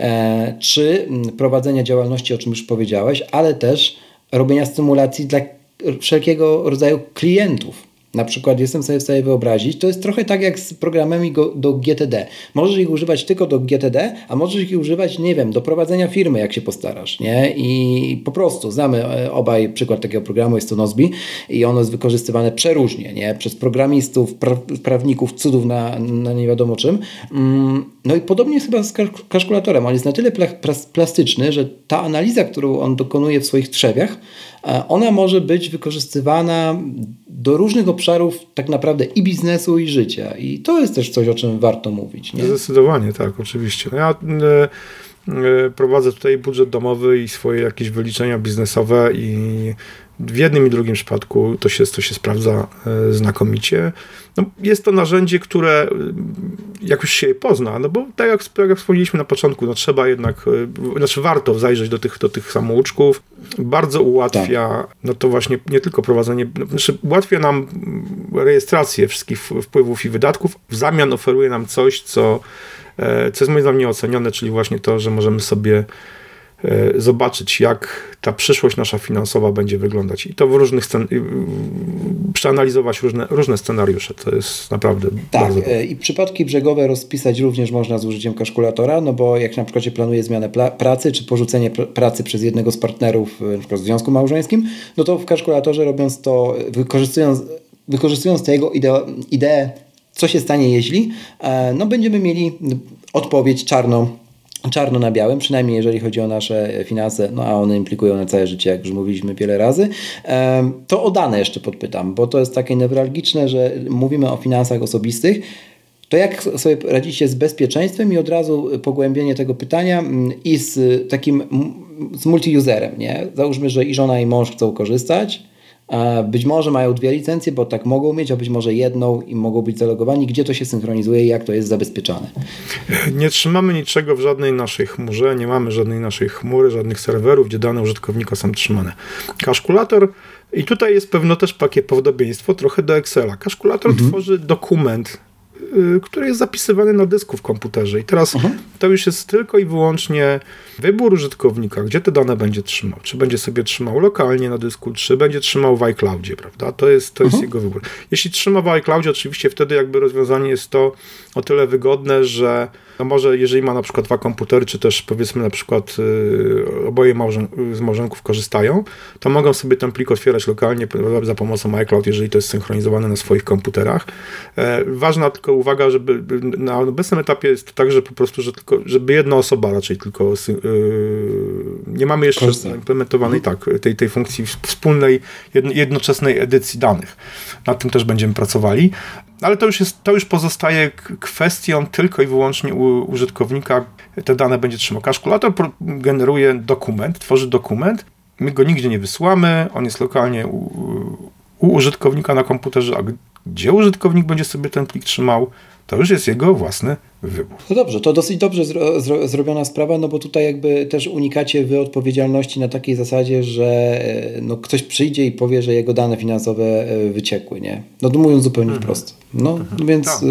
e, czy mm, prowadzenia działalności, o czym już powiedziałeś, ale też robienia stymulacji dla wszelkiego rodzaju klientów. Na przykład jestem sobie w stanie wyobrazić, to jest trochę tak jak z programami go, do GTD. Możesz ich używać tylko do GTD, a możesz ich używać, nie wiem, do prowadzenia firmy, jak się postarasz, nie? I po prostu znamy e, obaj przykład takiego programu, jest to Nozbi i ono jest wykorzystywane przeróżnie, nie? Przez programistów, pra prawników, cudów na, na nie wiadomo czym. Mm, no i podobnie jest chyba z kalkulatorem. On jest na tyle plastyczny, że ta analiza, którą on dokonuje w swoich trzewiach, ona może być wykorzystywana do różnych obszarów tak naprawdę i biznesu, i życia. I to jest też coś, o czym warto mówić. Nie? Zdecydowanie tak, oczywiście. No ja e, e, prowadzę tutaj budżet domowy i swoje jakieś wyliczenia biznesowe i w jednym i drugim przypadku to się, to się sprawdza e, znakomicie. No, jest to narzędzie, które jak już się pozna, no bo tak jak, tak jak wspomnieliśmy na początku, no trzeba jednak, znaczy warto zajrzeć do tych, do tych samouczków. Bardzo ułatwia, tak. no to właśnie nie tylko prowadzenie, no, znaczy ułatwia nam rejestrację wszystkich wpływów i wydatków, w zamian oferuje nam coś, co, e, co jest moim zdaniem nieocenione, czyli właśnie to, że możemy sobie E, zobaczyć, jak ta przyszłość nasza finansowa będzie wyglądać. I to w różnych scen- przeanalizować różne, różne scenariusze. To jest naprawdę tak, bardzo e, i przypadki brzegowe rozpisać również można z użyciem kalkulatora, no bo jak na przykład się planuje zmianę pracy, czy porzucenie pr pracy przez jednego z partnerów, e, na przykład w związku małżeńskim, no to w kalkulatorze robiąc to, wykorzystując, wykorzystując tego ideę, ideę, co się stanie jeśli, no będziemy mieli odpowiedź czarną czarno na białym, przynajmniej jeżeli chodzi o nasze finanse, no a one implikują na całe życie, jak już mówiliśmy wiele razy. To o dane jeszcze podpytam, bo to jest takie newralgiczne, że mówimy o finansach osobistych. To jak sobie radzicie z bezpieczeństwem i od razu pogłębienie tego pytania mm, i z takim z multi-userem, nie? Załóżmy, że i żona i mąż chcą korzystać, być może mają dwie licencje, bo tak mogą mieć, a być może jedną i mogą być zalogowani. Gdzie to się synchronizuje i jak to jest zabezpieczane? Nie trzymamy niczego w żadnej naszej chmurze, nie mamy żadnej naszej chmury, żadnych serwerów, gdzie dane użytkownika są trzymane. Kaszkulator i tutaj jest pewno też takie podobieństwo trochę do Excela. Kaszkulator mhm. tworzy dokument, który jest zapisywany na dysku w komputerze. I teraz mhm. To już jest tylko i wyłącznie wybór użytkownika, gdzie te dane będzie trzymał. Czy będzie sobie trzymał lokalnie na dysku, czy będzie trzymał w iCloudzie, prawda? To jest, to jest mhm. jego wybór. Jeśli trzyma w iCloudzie, oczywiście wtedy jakby rozwiązanie jest to o tyle wygodne, że no może jeżeli ma na przykład dwa komputery, czy też powiedzmy na przykład y, oboje małżon z małżonków korzystają, to mogą sobie ten plik otwierać lokalnie za pomocą iCloud, jeżeli to jest synchronizowane na swoich komputerach. E, ważna tylko uwaga, żeby na obecnym etapie jest to tak, że po prostu, że tylko, żeby jedna osoba raczej tylko y, nie mamy jeszcze Korzysta. implementowanej mhm. tak, tej, tej funkcji wspólnej, jednoczesnej edycji danych. Nad tym też będziemy pracowali. Ale to już, jest, to już pozostaje kwestią tylko i wyłącznie u użytkownika. Te dane będzie trzymał. Kaszkulator generuje dokument, tworzy dokument. My go nigdzie nie wysłamy, on jest lokalnie u, u użytkownika na komputerze, a gdzie użytkownik będzie sobie ten plik trzymał, to już jest jego własny wybór. No dobrze, to dosyć dobrze zro, zro, zrobiona sprawa, no bo tutaj jakby też unikacie wy odpowiedzialności na takiej zasadzie, że e, no ktoś przyjdzie i powie, że jego dane finansowe e, wyciekły, nie? No mówiąc zupełnie mhm. wprost. No mhm. więc tak.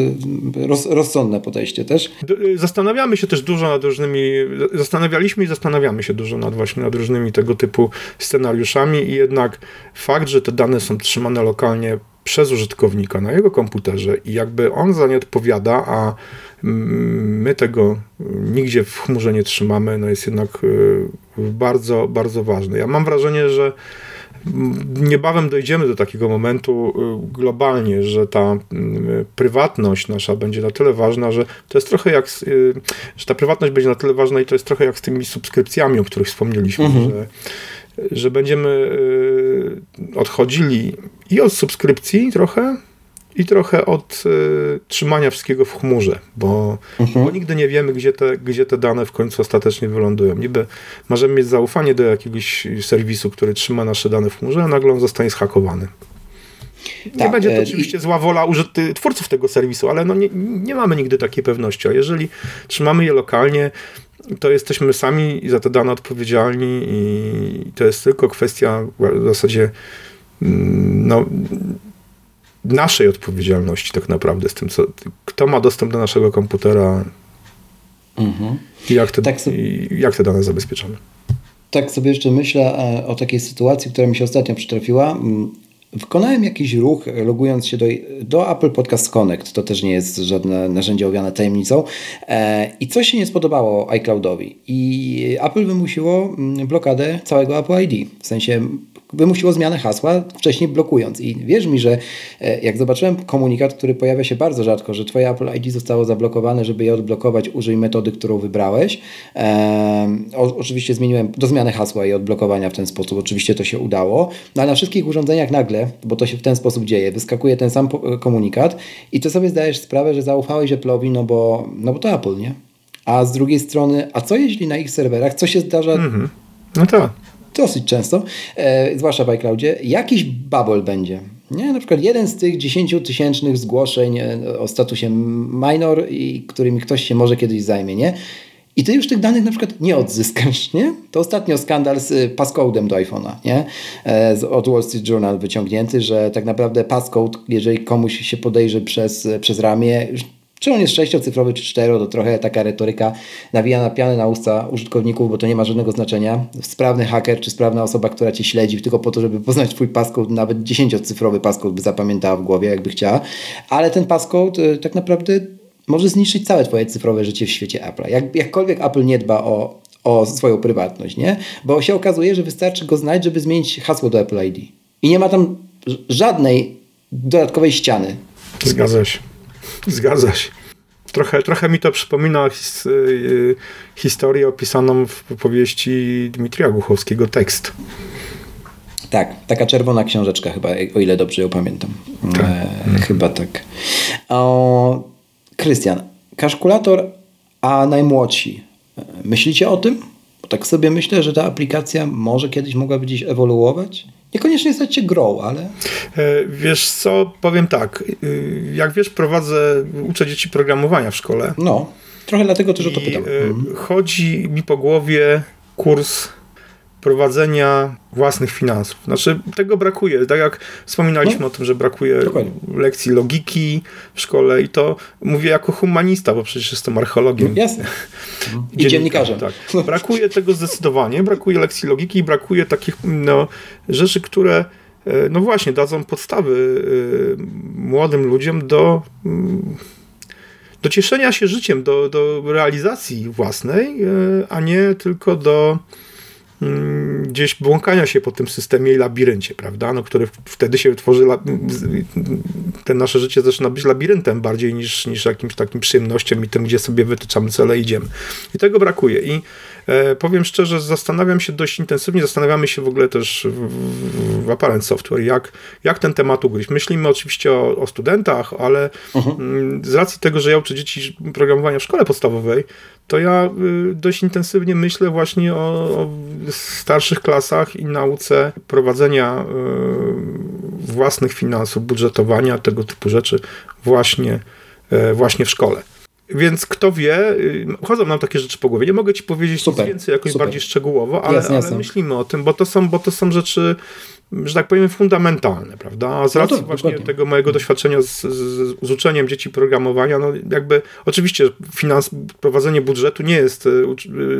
E, roz, rozsądne podejście też. Zastanawiamy się też dużo nad różnymi, zastanawialiśmy i zastanawiamy się dużo nad właśnie nad różnymi tego typu scenariuszami i jednak fakt, że te dane są trzymane lokalnie przez użytkownika na jego komputerze i jakby on za nie odpowiada, a my tego nigdzie w chmurze nie trzymamy, no jest jednak y, bardzo, bardzo ważne. Ja mam wrażenie, że niebawem dojdziemy do takiego momentu y, globalnie, że ta y, prywatność nasza będzie na tyle ważna, że to jest trochę jak, że ta prywatność będzie na tyle ważna i to jest trochę jak z tymi subskrypcjami, o których wspomnieliśmy, mhm. że że będziemy y, odchodzili i od subskrypcji trochę, i trochę od y, trzymania wszystkiego w chmurze, bo, mhm. bo, nigdy nie wiemy, gdzie te, gdzie te dane w końcu ostatecznie wylądują. Niby możemy mieć zaufanie do jakiegoś serwisu, który trzyma nasze dane w chmurze, a nagle on zostanie zhakowany. Nie tak, będzie to e, oczywiście i... zła wola użyty, twórców tego serwisu, ale no nie, nie mamy nigdy takiej pewności. A jeżeli trzymamy je lokalnie, to jesteśmy sami za te dane odpowiedzialni i to jest tylko kwestia w zasadzie mm, no, naszej odpowiedzialności tak naprawdę z tym, co, kto ma dostęp do naszego komputera mhm. i jak te, tak sobie, jak te dane zabezpieczamy. Tak sobie jeszcze myślę e, o takiej sytuacji, która mi się ostatnio przytrafiła. Wykonałem jakiś ruch, logując się do, do Apple Podcast Connect. To też nie jest żadne narzędzie owiane tajemnicą. E, I coś się nie spodobało iCloudowi. I Apple wymusiło mm, blokadę całego Apple ID. W sensie wymusiło zmianę hasła, wcześniej blokując. I wierz mi, że e, jak zobaczyłem komunikat, który pojawia się bardzo rzadko, że Twoje Apple ID zostało zablokowane, żeby je odblokować, użyj metody, którą wybrałeś. E, oczywiście zmieniłem do zmiany hasła i odblokowania w ten sposób. Oczywiście to się udało. No ale na wszystkich urządzeniach nagle, bo to się w ten sposób dzieje, wyskakuje ten sam komunikat i ty sobie zdajesz sprawę, że zaufałeś Apple'owi, no bo, no bo to Apple, nie? A z drugiej strony, a co jeśli na ich serwerach, co się zdarza? -hmm. No tak dosyć często, e, zwłaszcza w iCloudzie, jakiś bubble będzie. Nie? Na przykład jeden z tych 10 tysięcznych zgłoszeń e, o statusie minor, i którymi ktoś się może kiedyś zajmie. Nie? I ty już tych danych na przykład nie odzyskasz, nie? To ostatnio skandal z passcodem do iPhone'a, nie? E, od Wall Street Journal wyciągnięty, że tak naprawdę passcode, jeżeli komuś się podejrzy przez, przez ramię, czy on jest sześciocyfrowy, czy cztero, to trochę taka retoryka nawija na pianę na usta użytkowników, bo to nie ma żadnego znaczenia. Sprawny haker, czy sprawna osoba, która cię śledzi, tylko po to, żeby poznać twój passcode, nawet dziesięciocyfrowy passcode by zapamiętała w głowie, jakby chciała. Ale ten passcode y, tak naprawdę może zniszczyć całe twoje cyfrowe życie w świecie Apple. Jak, jakkolwiek Apple nie dba o, o swoją prywatność, nie? Bo się okazuje, że wystarczy go znać, żeby zmienić hasło do Apple ID. I nie ma tam żadnej dodatkowej ściany. Zgadza się. Zgadza się. Trochę, trochę mi to przypomina his, y, historię opisaną w powieści Dmitrija Głuchowskiego Tekst. Tak, taka czerwona książeczka chyba, o ile dobrze ją pamiętam. Tak. E, hmm. Chyba tak. Krystian, kaszkulator, a najmłodsi. Myślicie o tym? Bo tak sobie myślę, że ta aplikacja może kiedyś mogłaby gdzieś ewoluować. Niekoniecznie stać się grą, ale... E, wiesz co, powiem tak. Y, jak wiesz, prowadzę, uczę dzieci programowania w szkole. No, trochę dlatego też o to pytam. E, mhm. Chodzi mi po głowie kurs prowadzenia własnych finansów. Znaczy, tego brakuje. Tak jak wspominaliśmy no, o tym, że brakuje dokładnie. lekcji logiki w szkole i to mówię jako humanista, bo przecież jestem archeologiem. No, jasne. I dziennikarzem. Tak. Brakuje tego zdecydowanie, brakuje lekcji logiki i brakuje takich no, rzeczy, które e, no właśnie, dadzą podstawy e, młodym ludziom do mm, do cieszenia się życiem, do, do realizacji własnej, e, a nie tylko do gdzieś błąkania się po tym systemie i labiryncie, prawda? No, który wtedy się tworzy, te nasze życie zaczyna być labiryntem bardziej niż, niż jakimś takim przyjemnością i tym, gdzie sobie wytyczamy cele i idziemy. I tego brakuje. I powiem szczerze, zastanawiam się dość intensywnie, zastanawiamy się w ogóle też w, w Apparent Software, jak, jak ten temat ugryźć. Myślimy oczywiście o, o studentach, ale uh-huh. z racji tego, że ja uczę dzieci programowania w szkole podstawowej, to ja y, dość intensywnie myślę właśnie o, o starszych klasach i nauce prowadzenia y, własnych finansów, budżetowania, tego typu rzeczy właśnie, e, właśnie w szkole. Więc kto wie, y, chodzą nam takie rzeczy po głowie. Nie mogę ci powiedzieć super, nic więcej, jakoś super. bardziej szczegółowo, ale, jasne, jasne. ale myślimy o tym, bo to są, bo to są rzeczy, że tak powiem, fundamentalne, prawda? A z no racji no to, właśnie dokładnie. tego mojego doświadczenia z, z, z, uczeniem dzieci programowania, no jakby oczywiście finans, prowadzenie budżetu nie jest y,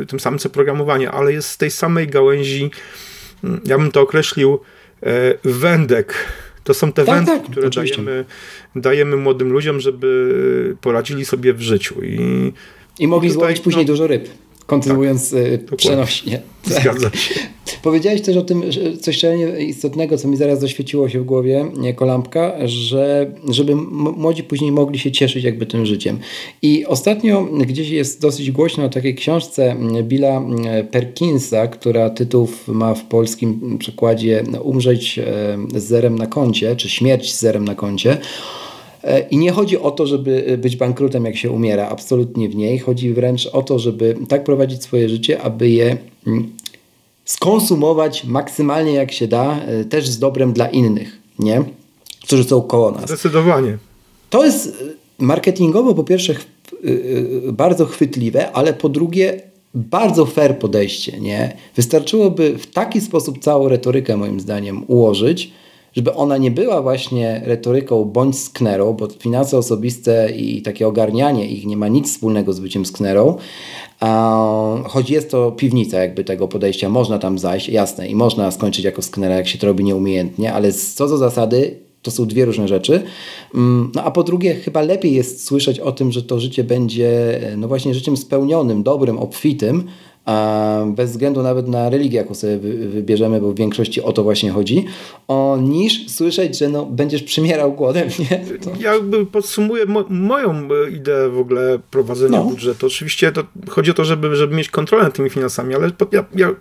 y, tym samym co programowanie, ale jest z tej samej gałęzi, mm, ja bym to określił, wędek to są te tak, wędki, tak, które dajemy, dajemy młodym ludziom, żeby poradzili sobie w życiu. I, I mogli tutaj, złowić później no, dużo ryb kontynuując tak, przenośnie. *laughs* Zgadza się. *laughs* Powiedziałeś też o tym coś szalenie istotnego, co mi zaraz doświeciło się w głowie, jako lampka, że żeby młodzi później mogli się cieszyć jakby tym życiem. I ostatnio gdzieś jest dosyć głośno o takiej książce Billa Perkinsa, która tytuł ma w polskim przekładzie Umrzeć z zerem na koncie, czy Śmierć z zerem na koncie. I nie chodzi o to, żeby być bankrutem, jak się umiera, absolutnie w niej. Chodzi wręcz o to, żeby tak prowadzić swoje życie, aby je mm, skonsumować maksymalnie jak się da, e, też z dobrem dla innych, nie? Którzy są koło nas. Zdecydowanie. To jest e, marketingowo po pierwsze e, bardzo chwytliwe, ale po drugie bardzo fair podejście, nie? Wystarczyłoby w taki sposób całą retorykę moim zdaniem ułożyć, żeby ona nie była właśnie retoryką bądź sknerą, bo finanse osobiste i takie ogarnianie ich nie ma nic wspólnego z byciem sknerą, choć jest to piwnica jakby tego podejścia, można tam zajść, jasne, i można skończyć jako sknera, jak się to robi nieumiejętnie, ale co do zasady to są dwie różne rzeczy. Mm, no a po drugie, chyba lepiej jest słyszeć o tym, że to życie będzie no właśnie życiem spełnionym, dobrym, obfitym, bez względu nawet na religię, jaką sobie wybierzemy, bo w większości o to właśnie chodzi, o, niż słyszeć, że no, będziesz przymierał głodem. Nie? To... Ja podsumuję mo moją e, ideę w ogóle prowadzenia no. budżetu. Oczywiście to chodzi o to, żeby, żeby mieć kontrolę nad tymi finansami, ale ja, ja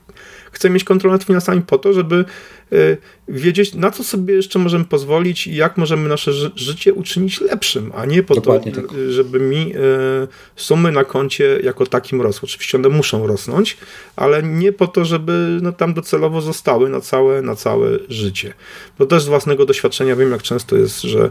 chcę mieć kontrolę nad finansami po to, żeby Y, wiedzieć, na co sobie jeszcze możemy pozwolić i jak możemy nasze życie uczynić lepszym, a nie po Dokładnie to, tak. żeby mi y, sumy na koncie jako takim rosły. Oczywiście one muszą rosnąć, ale nie po to, żeby no, tam docelowo zostały na całe, na całe życie. Bo też z własnego doświadczenia wiem, jak często jest, że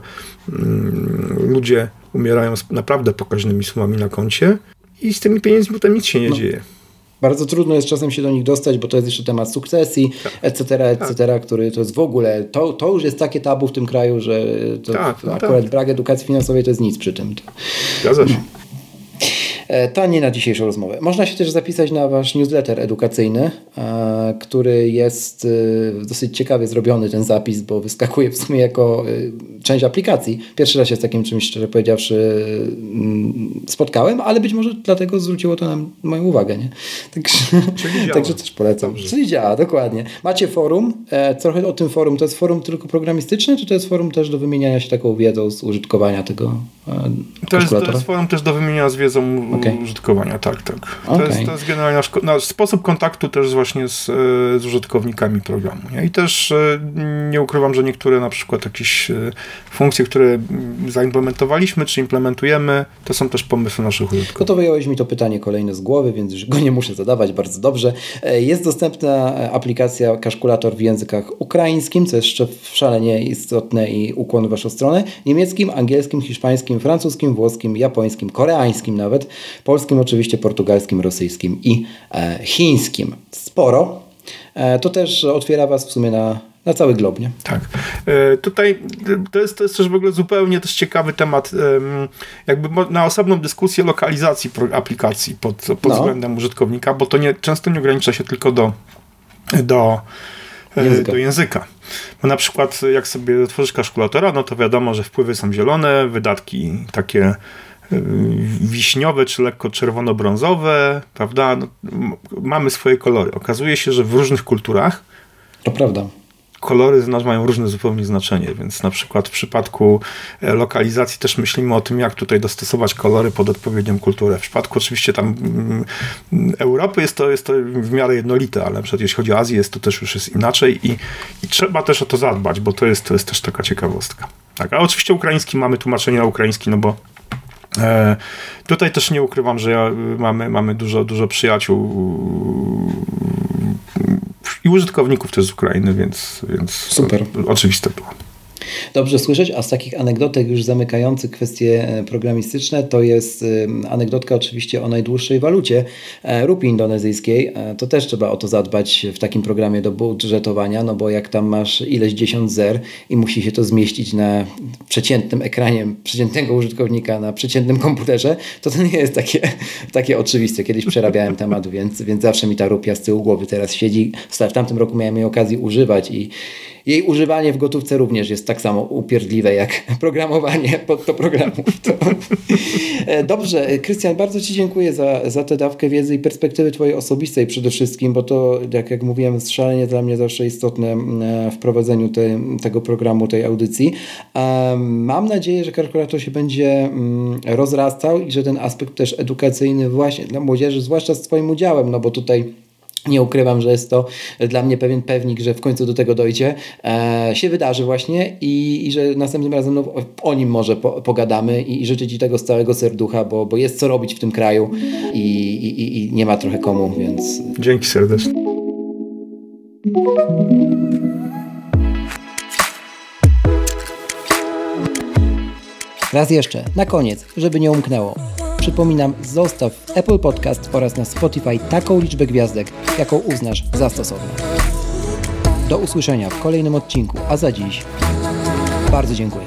mm, ludzie umierają z naprawdę pokaźnymi sumami na koncie i z tymi pieniędzmi potem nic się nie no. dzieje. Bardzo trudno jest czasem się do nich dostać, bo to jest jeszcze temat sukcesji, etc., etc., tak. który to jest w ogóle, to, to już jest takie tabu w tym kraju, że tak, no akurat tak. brak edukacji finansowej to jest nic przy tym. Zgadza się. E, to nie na dzisiejszą rozmowę. Można się też zapisać na wasz newsletter edukacyjny, e, który jest e, dosyć ciekawie zrobiony, ten zapis, bo wyskakuje w sumie jako część aplikacji. Pierwszy raz się z takim czymś, szczerze powiedziawszy, mm, spotkałem, ale być może dlatego zwróciło to na moją uwagę. Nie? Także, także też polecam. Dobrze. Czyli działa, dokładnie. Macie forum. Trochę o tym forum. To jest forum tylko programistyczne, czy to jest forum też do wymieniania się taką wiedzą z użytkowania tego to jest, to jest forum też do wymieniania z wiedzą okay. użytkowania, tak, tak. Okay. To, jest, to jest generalnie nasz, nasz, sposób kontaktu też właśnie z, z użytkownikami programu. Nie? I też e, nie ukrywam, że niektóre na przykład jakieś e, funkcje, które zaimplementowaliśmy, czy implementujemy, to są też pomysły naszych użytkowników. No to wyjąłeś mi to pytanie kolejne z głowy, więc już go nie muszę zadawać, bardzo dobrze. E, jest dostępna aplikacja Kaszkulator w językach ukraińskim, co jest jeszcze szalenie istotne i ukłon w waszą stronę, niemieckim, angielskim, hiszpańskim, francuskim, włoskim, japońskim, koreańskim nawet, polskim oczywiście, portugalskim, rosyjskim i e, chińskim. Sporo. to też otwiera Was w sumie na, na cały glob, nie? Tak. Tutaj to jest, to jest też w ogóle zupełnie też ciekawy temat, jakby na osobną dyskusję lokalizacji aplikacji pod, pod no. względem użytkownika, bo to nie, często nie ogranicza się tylko do, do języka. do języka. Bo na przykład jak sobie otworzysz kalkulatora, no to wiadomo, że wpływy są zielone, wydatki takie wiśniowe czy lekko czerwono-brązowe, prawda? No, mamy swoje kolory. Okazuje się, że w różnych kulturach to prawda kolory mają różne zupełnie znaczenie, więc na przykład w przypadku e, lokalizacji też myślimy o tym, jak tutaj dostosować kolory pod odpowiednią kulturę. W przypadku oczywiście tam mm, Europy jest to, jest to w miarę jednolite, ale przecież jeśli chodzi o Azję, jest to też już jest inaczej i, i trzeba też o to zadbać, bo to jest, to jest też taka ciekawostka. Tak, a oczywiście ukraiński mamy tłumaczenie na ukraiński, no bo tutaj też nie ukrywam, że ja, y, mamy, mamy dużo, dużo przyjaciół i użytkowników też z Ukrainy, więc, więc Super. oczywiste było. Dobrze słyszeć, a z takich anegdotek już zamykających kwestie e, programistyczne, to jest anegdotka oczywiście o najdłuższej walucie e, rupii indonezyjskiej. E, to też trzeba o to zadbać w takim programie do budżetowania, no bo jak tam masz ileś dziesiąt zer i musi się to zmieścić na przeciętnym ekranie przeciętnego użytkownika, na przeciętnym komputerze, to to nie jest takie, takie oczywiste. Kiedyś przerabiałem temat, więc, więc zawsze mi ta rupia z tyłu głowy teraz siedzi. W tamtym roku miałem jej okazję używać i jej używanie w gotówce również jest tak samo upierdliwe jak *laughs* programowanie pod to programów. To... E, dobrze, Krystian, bardzo Ci dziękuję za, za tę dawkę wiedzy i perspektywy Twojej osobistej przede wszystkim, bo to, jak, jak mówiłem, szalenie dla mnie zawsze istotne e, w prowadzeniu te, tego programu, tej audycji. Mam nadzieję, że kalkulator się będzie rozrastał i że ten aspekt też edukacyjny właśnie dla młodzieży, zwłaszcza z Twoim udziałem, no bo tutaj nie ukrywam, że jest to dla mnie pewien pewnik, że w końcu do tego dojdzie, e, się wydarzy właśnie i, i, że następnym razem no, o nim może po, pogadamy i, i życzę Ci tego z całego serducha, bo, bo jest co robić w tym kraju i, i, i nie ma trochę komu, więc... Dzięki serdecznie. Raz jeszcze, na koniec, żeby nie umknęło. Przypominam, zostaw w Apple Podcast oraz na Spotify taką liczbę gwiazdek, jaką uznasz za stosowną. Do usłyszenia w kolejnym odcinku, a za dziś bardzo dziękuję.